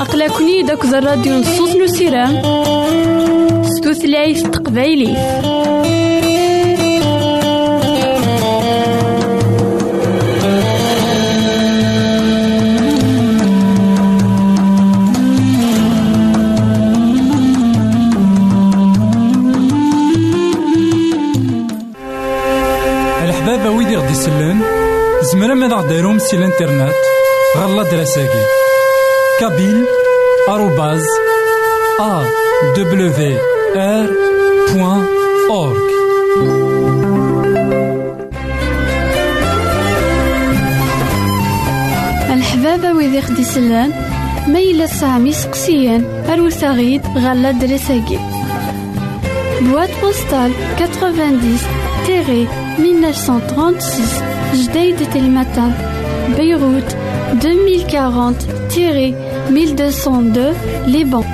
أقلكني داك الراديو نصوص نسيران ستوثلايف تقبايليت دايروم سي الانترنت غالا دراساكي كابيل آروباز أ دبليو آر بوان أورك الحبابة ويدي خدي سلان ميلا سامي سقسيان أروساغيد غالا دراساكي Boîte postale 90-1936 Jdeï de Télématin. Beyrouth 2040-1202 Liban.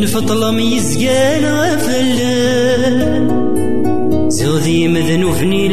نفطلم ميزقان غفلان زودي مذنوفني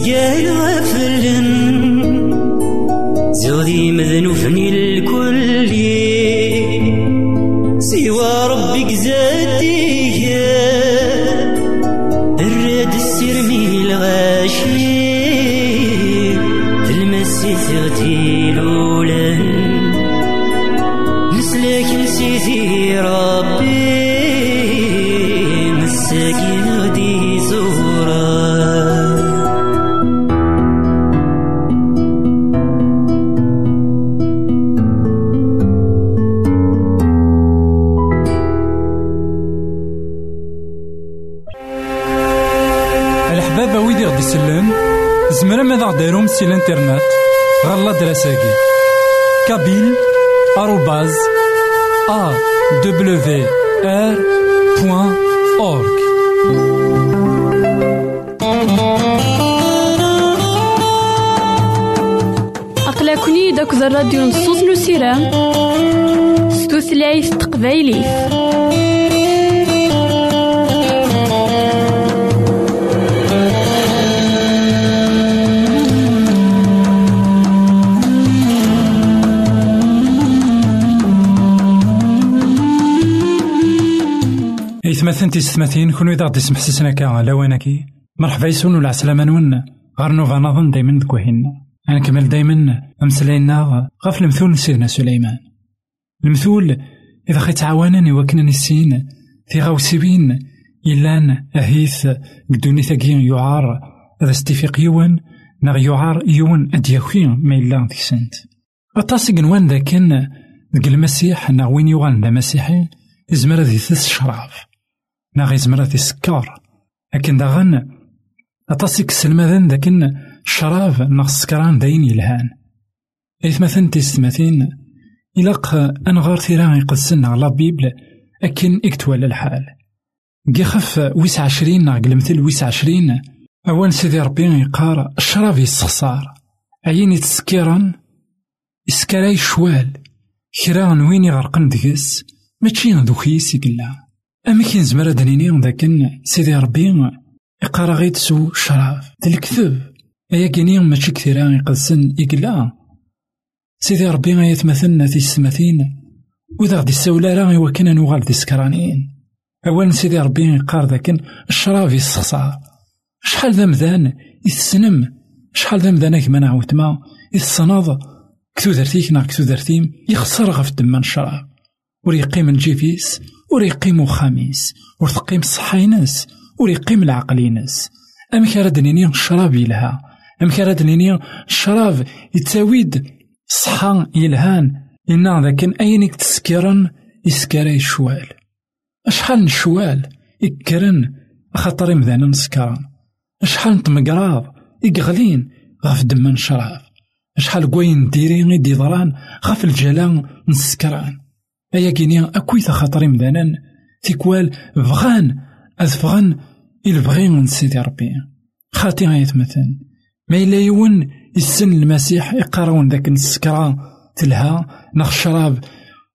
ميزقال غفلن زودي مذنوفني الكل سوى ربك زادي سي الانترنت غالا دراساكي. كابيل آروباز أ دبليو آر بوان أورك أقلكني داك الراديو نصوص نسيرام ستوثلايف تقبايلي إثمثن تيستمثين كونو إذا غدي سمح سسنا كا لوانكي مرحبا يسون ولا عسلامة نون غار نوفا نظن دايما دكوهين نكمل دايما أمسلاينا غاف المثول سيدنا سليمان. المثول إذا خي تعاونني وكنا نسين في غاوسيبين إلان أهيث قدوني ثاقين يعار. هذا استفيق يون نغ يعار يون أدياكي ما إلا في سنت. أطاسي قنوان ذاكن ذك المسيح نغ وين يغان ذا مسيحي يزمر ذي ثس شراف. نغ يزمر ذي سكار لكن داغن أطاسي كسلمذن ذاكن شراب نغ سكران داين يلهان. إذ مثلا تستمثين إلاق أنغار ثيران يقدسن على بيبل أكن إكتوال الحال. قيخف ويس عشرين نغ المثل ويس عشرين أوان سيدي ربي يقار الشراب يستخسار عيني تسكيران إسكالاي شوال. كرا وين يغرقن ديس ماشي ذوكيس يقلا أما كي نزمر دنيني ذاكن سيدي ربي يقار غيد سو شراف الكذب أيا كيني ماشي كثيرا يقدسن يقلا سيدي ربي يتمثلنا في السماثين وإذا غدي السولة راه وكنا نوغال دي سكرانيين أولا سيدي ربي يقار ذاكن الشراب يستخسار شحال ذا مذان يتسنم؟ شحال ذا مذان كما نعاود ما يتصناض كتو درتيك نا كتو درتيم يخسر غف دمان الشراب ور يقيم الجيفيس ور يقيم خاميس ور تقيم الصحاينس ور يقيم العقلينس. أم كان دنيني الشراب يلها أم كان دنيني الشراب يتاويد صحا يلهان إنا ذاكن أينك تسكرن يسكري الشوال أشحال نشوال يكرن خاطر مذانا نسكران أشحال نتمقراض يقغلين غاف دمان شراب. أشحال قوين ديري غيدي ضران غاف الجلان نسكران. أيا كينيا أكويت خاطري مذانا تيكوال بغان أذفغن البغين سيدي ربي. خاطي غيتمثل ما إلا يون السن المسيح يقارون ذاك السكران تلها نخ الشراب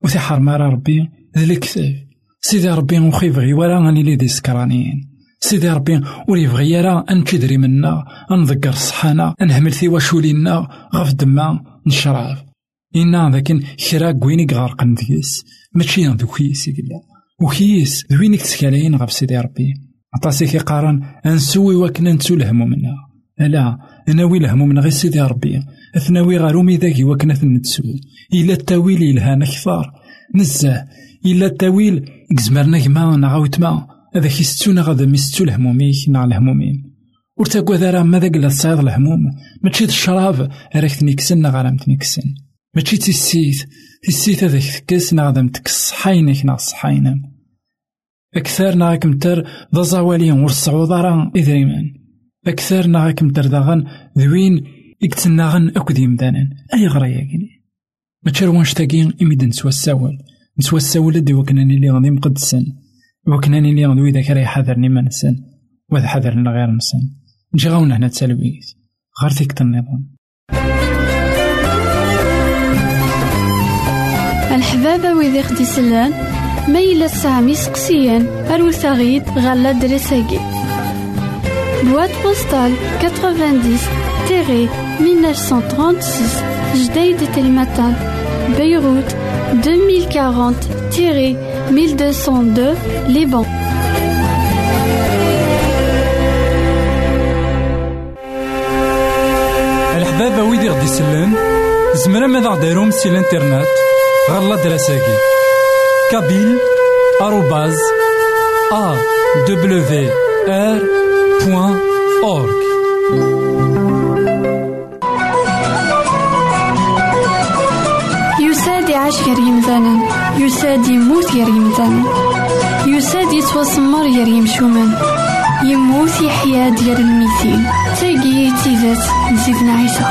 وثي حرمارا ربي الكتاب. سيدي ربي وخي يبغي ولا غاني لي دي سكرانيين سيدي ربي ور يبغي يرى أن تدري منا نذكر صحانا نهمل في وشولينا غف دما نشراب. إنا ذاك كرا كوينيك غارقن ديس ماشي ذوكيس يقلا وكيس ذوينك تسكالين غف سيدي ربي عطاسي كيقارن أنسوي وكنا نتسو الهموم منا لا ناوي الهموم من غير سيدي ربي اثناوي غارومي ذاكي وكنا نتسو إلا التاويل يلهان أكثر نزه إلا التاويل كزمرنا كما نعاود ما هذا كيستونا غادا ميستو الهموميك نع الهمومين ورتاكوا ذا راه ماذا قلا تصايد الهموم ماشي الشراب راك تنكسن نغا راه متنكسن ماشي تيسيت تيسيت هذاك تكس نغا دا متكس صحاينك نغ صحاينا أكثر نغاك متر ذا زوالين ورصعود راه إذريمان أكثر نغاك متر داغن ذوين إكتناغن أكد يمدانا أي غرايا ما تشروانش تاقين إميد نسوا الساول نسوا الساول دي وكنا اللي غادي مقدسن وكناني لي غدوي ذاك راه يحذرني ما نسن وذا حذرنا غير نسن نجي غاونا هنا تسالويت غير فيك النظام الحبابة ويدي خدي سلان ميلا سامي سقسيان أروساغيد غالا دريساكي. بواد بوستال 90 تيري 1936 جديد تلمتان بيروت 2040 تيري 1202 لبنان الحبابة ويدي غدي سلان زمرا ماذا غديرهم سي الانترنت غالا دراساكي كابيل آروباز أ دبليو آر بوان أورك يساد يعيش غير يمثالا يساد يموت غير يمثالا يساد يتوسمر غير يمشومان يموت يحيا ديال الميتين تاقي تيزات نزيدنا عيسى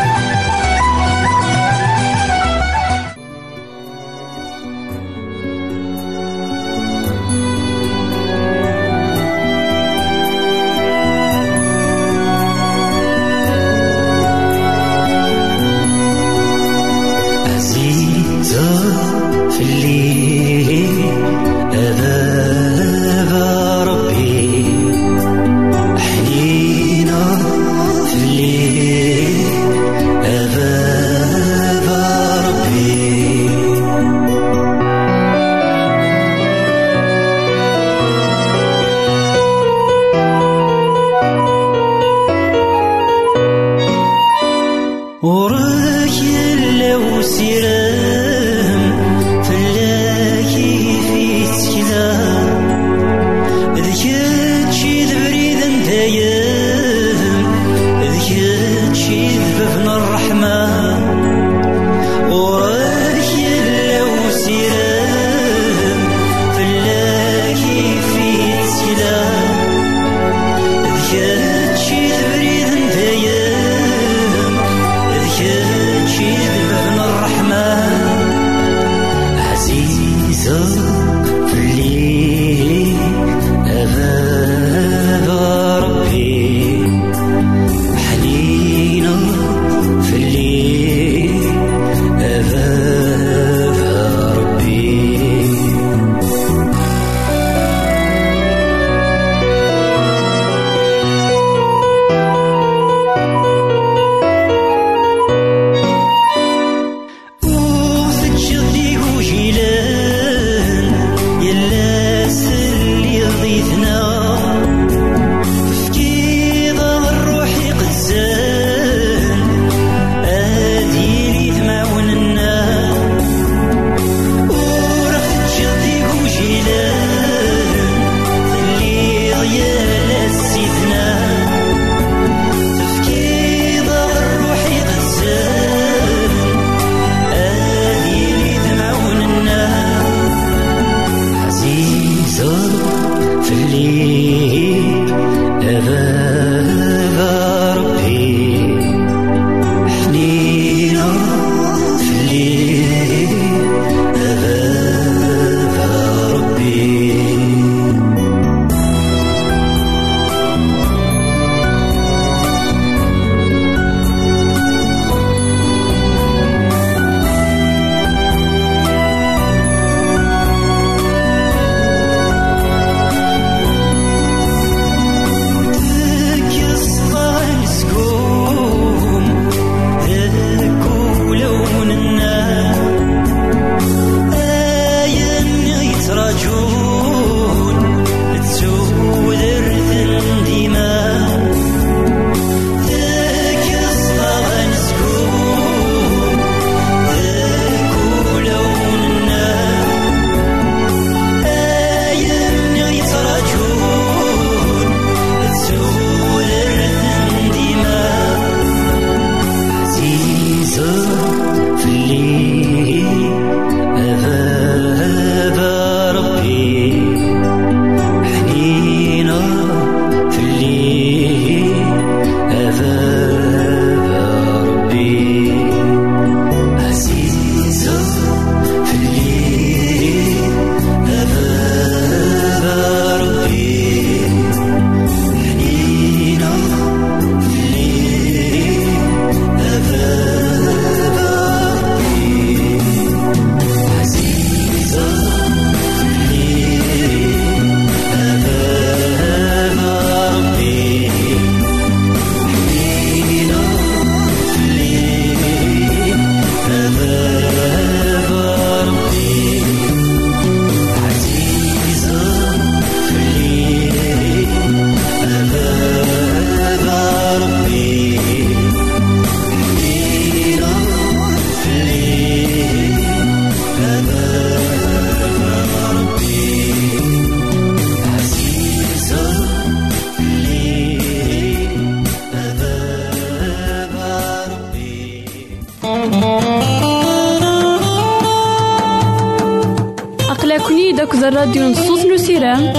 داك الراديو نصوص نسيرام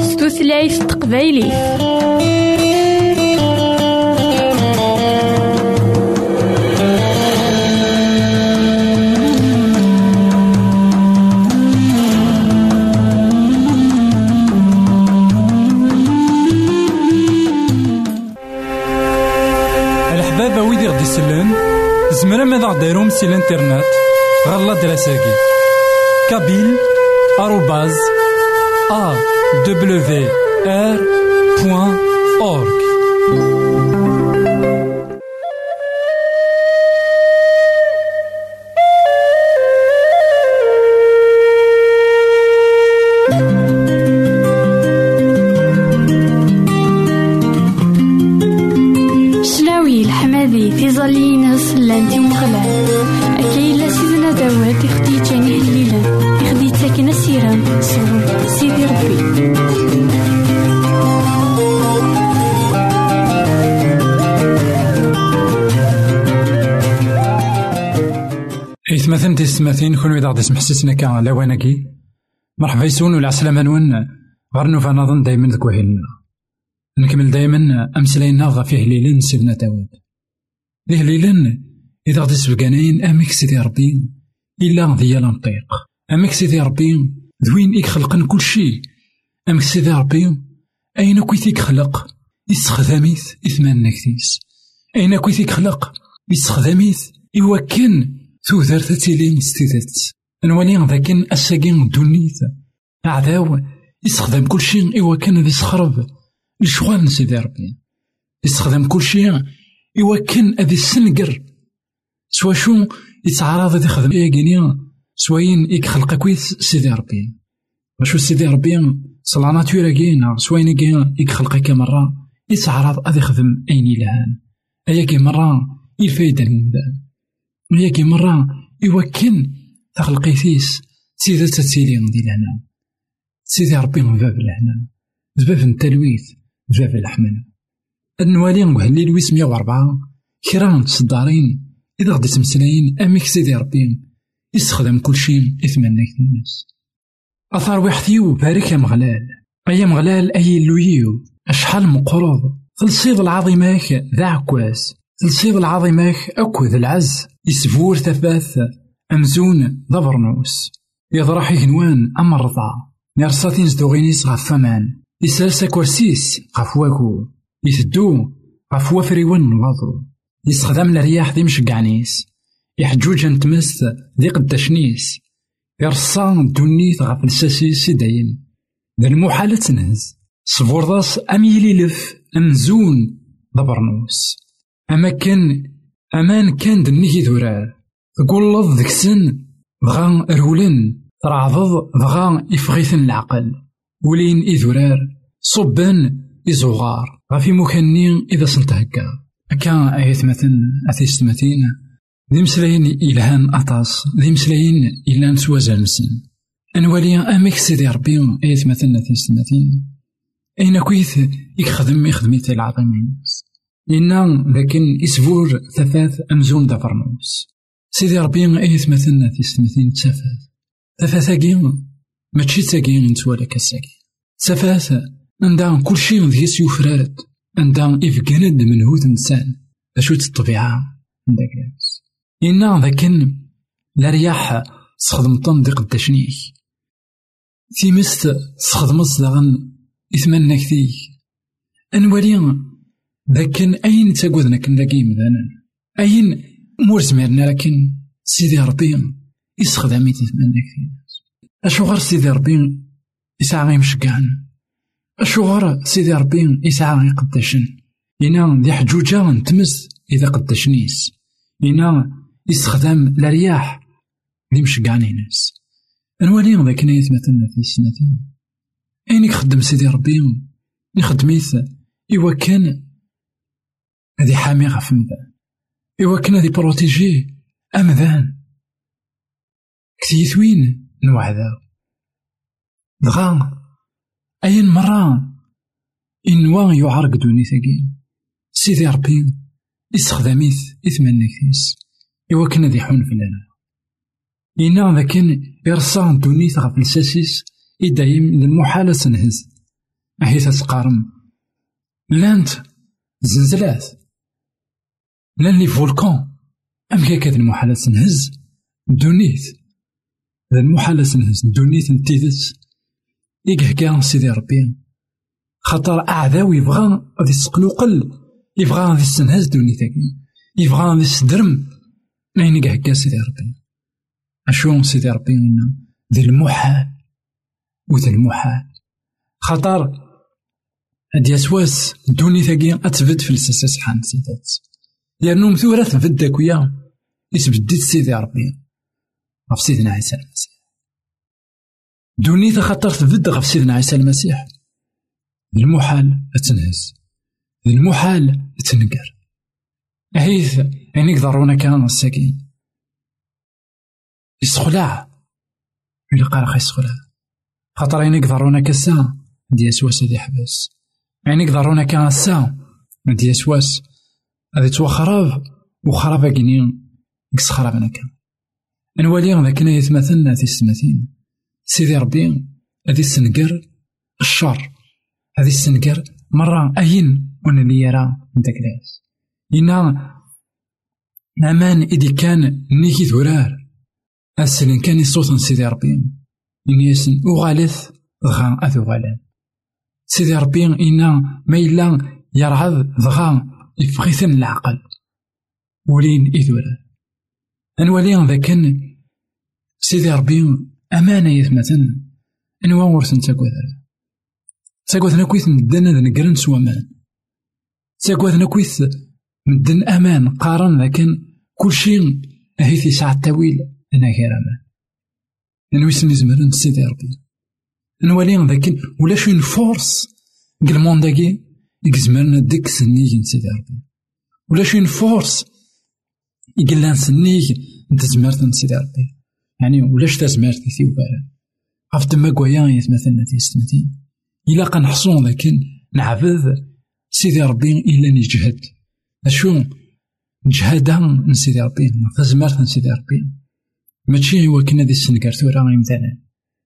ستوثلايف تقبايلي. الحبابة ويدي غدي يسلن زمرا ماذا غديرهم سي الانترنت؟ غالا دراساكي. كابيل آروباز إثمثن تسمثين كون إذا غدي كان لواناكي مرحبا يسون ولا عسلامة نون. غير نوفا نظن دايما ذك وهيلنا نكمل دايما أمسلاينا غا فيه ليلن سيدنا داود ليه ليلن إذا غدي سبقانين أمك سيدي ربي إلا ديال نطيق. أمك سيدي ربي دوين إيك خلقن كل شي. أمك سيدي ربي أين كويتيك خلق؟ يستخدميت إثمان نكتيس. أين كويتيك خلق؟ يستخدميت إوا كان تودر تتيلي ستيدت نولي ذاكن الساقين دونيت. أعداو يستخدم كل شيء إوا كان ذي سخرب. الشغال نسيدي ربي. يستخدم كل شيء إوا كان ذي السنقر سوا شو يتعرض ذي خدم إيه كينيا سواين إيك خلق كويس سيدي ربي. وشو سيدي ربي؟ صلا ناتورا كينا سواين كينا إيك خلق مرة. يتعرض أذي خدم أين يلهان أياكي مرة الفايدة المدان. وياكي مرة يوكن تخلقيتيس سيدة تتسيلي دي لهنا. سيدي ربي من باب لهنا. باب التلويث باب الحمل النوالي نقول لويس مية وأربعة. كرا تصدارين. إذا غدي تمسلاين أميك سيدي ربي. يستخدم كل شيء يتمنى الناس. أثار وحديو بارك يا مغلال. أيا مغلال أي لويو. أشحال مقروض. تلصيض العظيماك ذا عكواس تلصيض العظيماك أكو ذا العز يسفور ثباث أمزون ذا برنوس يضرح يهنوان أما الرضا نرصاتين زدوغينيس غف فمان يسلسا كورسيس غف يثدو غف وفريون وضو يستخدم الرياح ذي مشقعنيس. يحجوج نتمس ذي قداشنيس يرصا دونيت غف الساسيس دايم ذا المحالة تنهز. صفورضاس أم يليلف أمزون ذا أما كان أمان كان دنيكي ذورار تقول ذيك السن بغا رولن ترعضض بغا يفغيثن العقل. ولين إذرار صبان إزغار غافي مكني إذا سنت هكا هكا آيات مثلا أثيست مثين ذي مسلاين إلهان أطاس. ذي مسلاين إلان سوازال مسن أنوالي أمك سيدي ربي آيات مثلا أثيست مثين أين كويث؟ يخدم يخدميت العظيمين لأن لكن إسفور ثفاث أمزون دا سيدي ربي أيث مثلنا في سنتين تفاث تفاث أكين ماشي تاكين نتوالا كاساكي تفاث عندها شيء ذيس يفراد عندها إفقند من هوت إنسان. أشو الطبيعة عندك ناس. إنا ذاكن لا طن دي قداشنيك تيمست تخدم صدغن إثمان كثيك أنوالي ذاكن أين تاقودنا كن ذاكي مثلا أين مور زميرنا لكن سيدي ربي يستخدم يتمنى كثير أشو غير سيدي ربي يسعى غير مشقعن أشو غير سيدي ربي يسعى غير قداشن إنا ذي حجوجة نتمس إذا قداشنيس إنا يستخدم الرياح اللي مشقعن ناس نوالي ذاك نايت مثلا في سنتين أين يخدم سيدي ربي يخدميت إوا كان هذي حامي غف مدان إوا كان هذي بروتيجي. أمذان. كتيثوين نوعذا. دغا أين مرة؟ إنوا يعرق دوني ثقيل. سيدي ربي استخداميت إثمن كيس إوا كان ذي حون في لنا إنا ذاكن إرصان دونيت غف لساسيس إدايم المحالة تنهز أهي تتقارن لانت. زلزلات. لأن لي فولكان أم كاكاد المحالة تنهز دونيت ذا المحالة تنهز دونيت نتيدت إيكهكا سيدي ربي خاطر أعداو يبغى غادي يسقلوقل يبغى غادي يستنهز دونيتاكي يبغى غادي يستدرم أين هكا سيدي ربي أشو سيدي ربي ذي المحال وذي المحال خاطر هاد يسواس دوني ثاقي أتبد في الساساس حان سيدات لأنو مثورة تبد داكويا يسبديت سيدي ربي. غف سيدنا عيسى المسيح. دوني خاطر تبد غف سيدنا عيسى المسيح. المحال أتنهز. المحال أتنقر. أهيث أين يقدرونا كان الساكين يسخلع يلقى راه يسخلع خاطر أين يقدرونا كسا. دي يسوى سيدي حبس أين يقدرونا كان السا دي يسواس هذا توا خراب وخراب أكيني يكس خراب أنا كان نولي ذاك يتمثلنا في السماتين سيدي ربي هذي السنقر الشر. هذي السنقر مرة أين وأنا اللي يرى داك الناس إنا أمان إدي كان نيكي ثرار أسلن كان يصوت سيدي ربي. إني يسن أغالث دغا أذو غالان سيدي ربي إنا ما إلا يرعض دغا يفغيثن العقل. ولين إذورا أنوالي ذاك سيدي ربي أمانة يثمثن أنوا ورثن تاكوذ تاكوذ نكويث ندنا نقرن سوامان تاكوذ نكويث مدن أمان قارن لكن كل شيء في ساعة التأويل أنا غير أمان. نويس نزمر سيدي ربي. نولي لكن ولا شي فورس قل مونداكي يكزمرنا ديك سنيك سيدي ربي ولا شي فورس يقلان سنيك انت زمرت سيدي ربي يعني ولاش تزمرت في وبالا عرف تما كوايا يتمثلنا في ستمتين إلا قنحصون لكن نعبد سيدي ربي إلا نجهد أشو نجهد من سيدي ربي تزمرت سيدي ربي ماشي هو كنا دي السنقر ثورا مثلا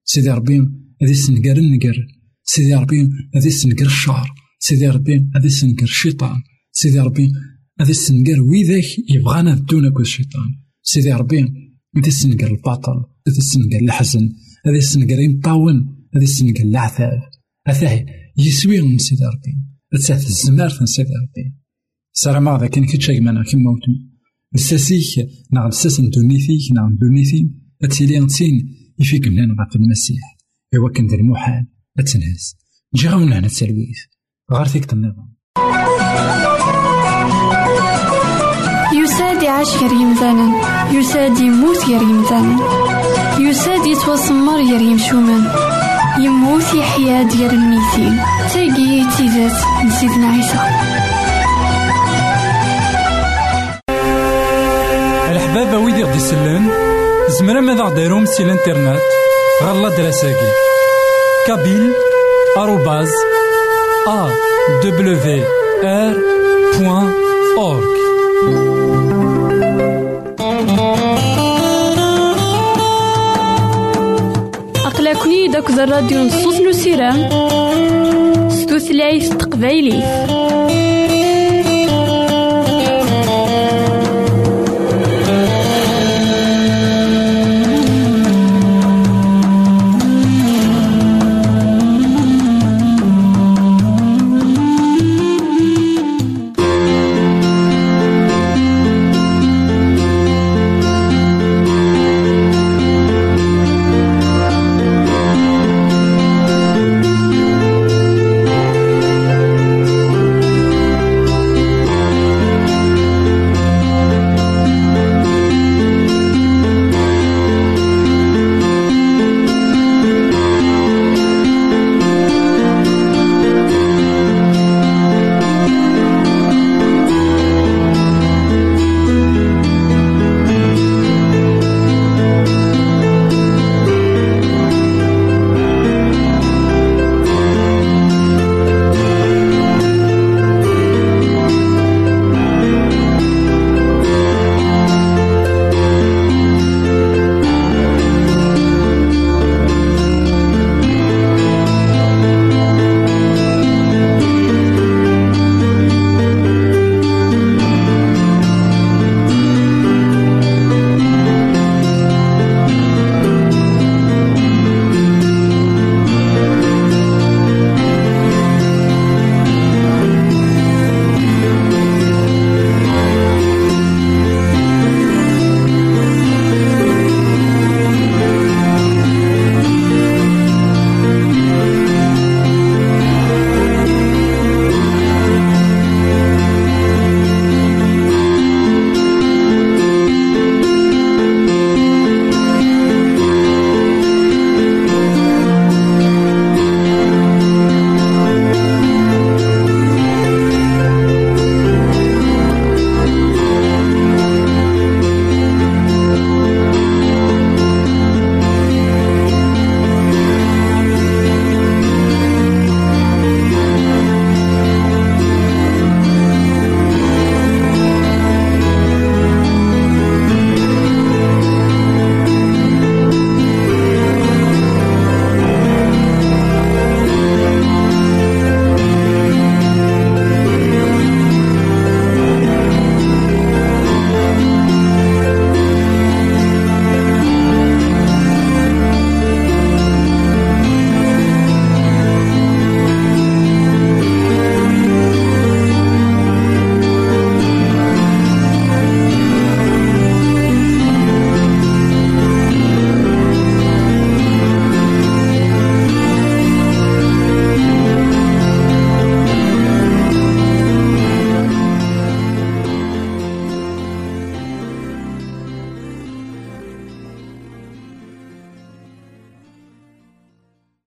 سيدي ربي هذي السنقر النقر سيدي ربي هذي السنقر الشعر سيدي ربي هذي السنقر الشيطان. سيدي ربي هذي السنقر ويذاك يبغانا دونك الشيطان. سيدي ربي هذي السنقر الباطل هذي السنقر الحزن هذي السنقر يمطاون هذي السنقر العذاب. أثاه يسوي من سيدي ربي. تسعة الزمار من سيدي ربي. سارة ذا كان كيتشاك معنا كيما وتم لساسيك نعم لساس دونيثيك نعم دونيثي أتسيلي نتسين يفيك ملان غاف المسيح؟ إوا كان ذا المحال أتنهز. نجي غاون هنا التلويث. غار فيك النظام يساد يعيش غير يمثالا يساد يموت غير يمثالا يساد يتوسمر غير يمشومان يموت يحيا ديال الميتين تاقي تيزات نسيتنا عيسى. الحبابة ويدي غدي يسلن زمرا ماذا غديرهم سي الإنترنت غالا دراساكي. كابيل آروباز أورك أقلكني داك الراديو نصوص نو سيرام ستوثلايف تقبايلي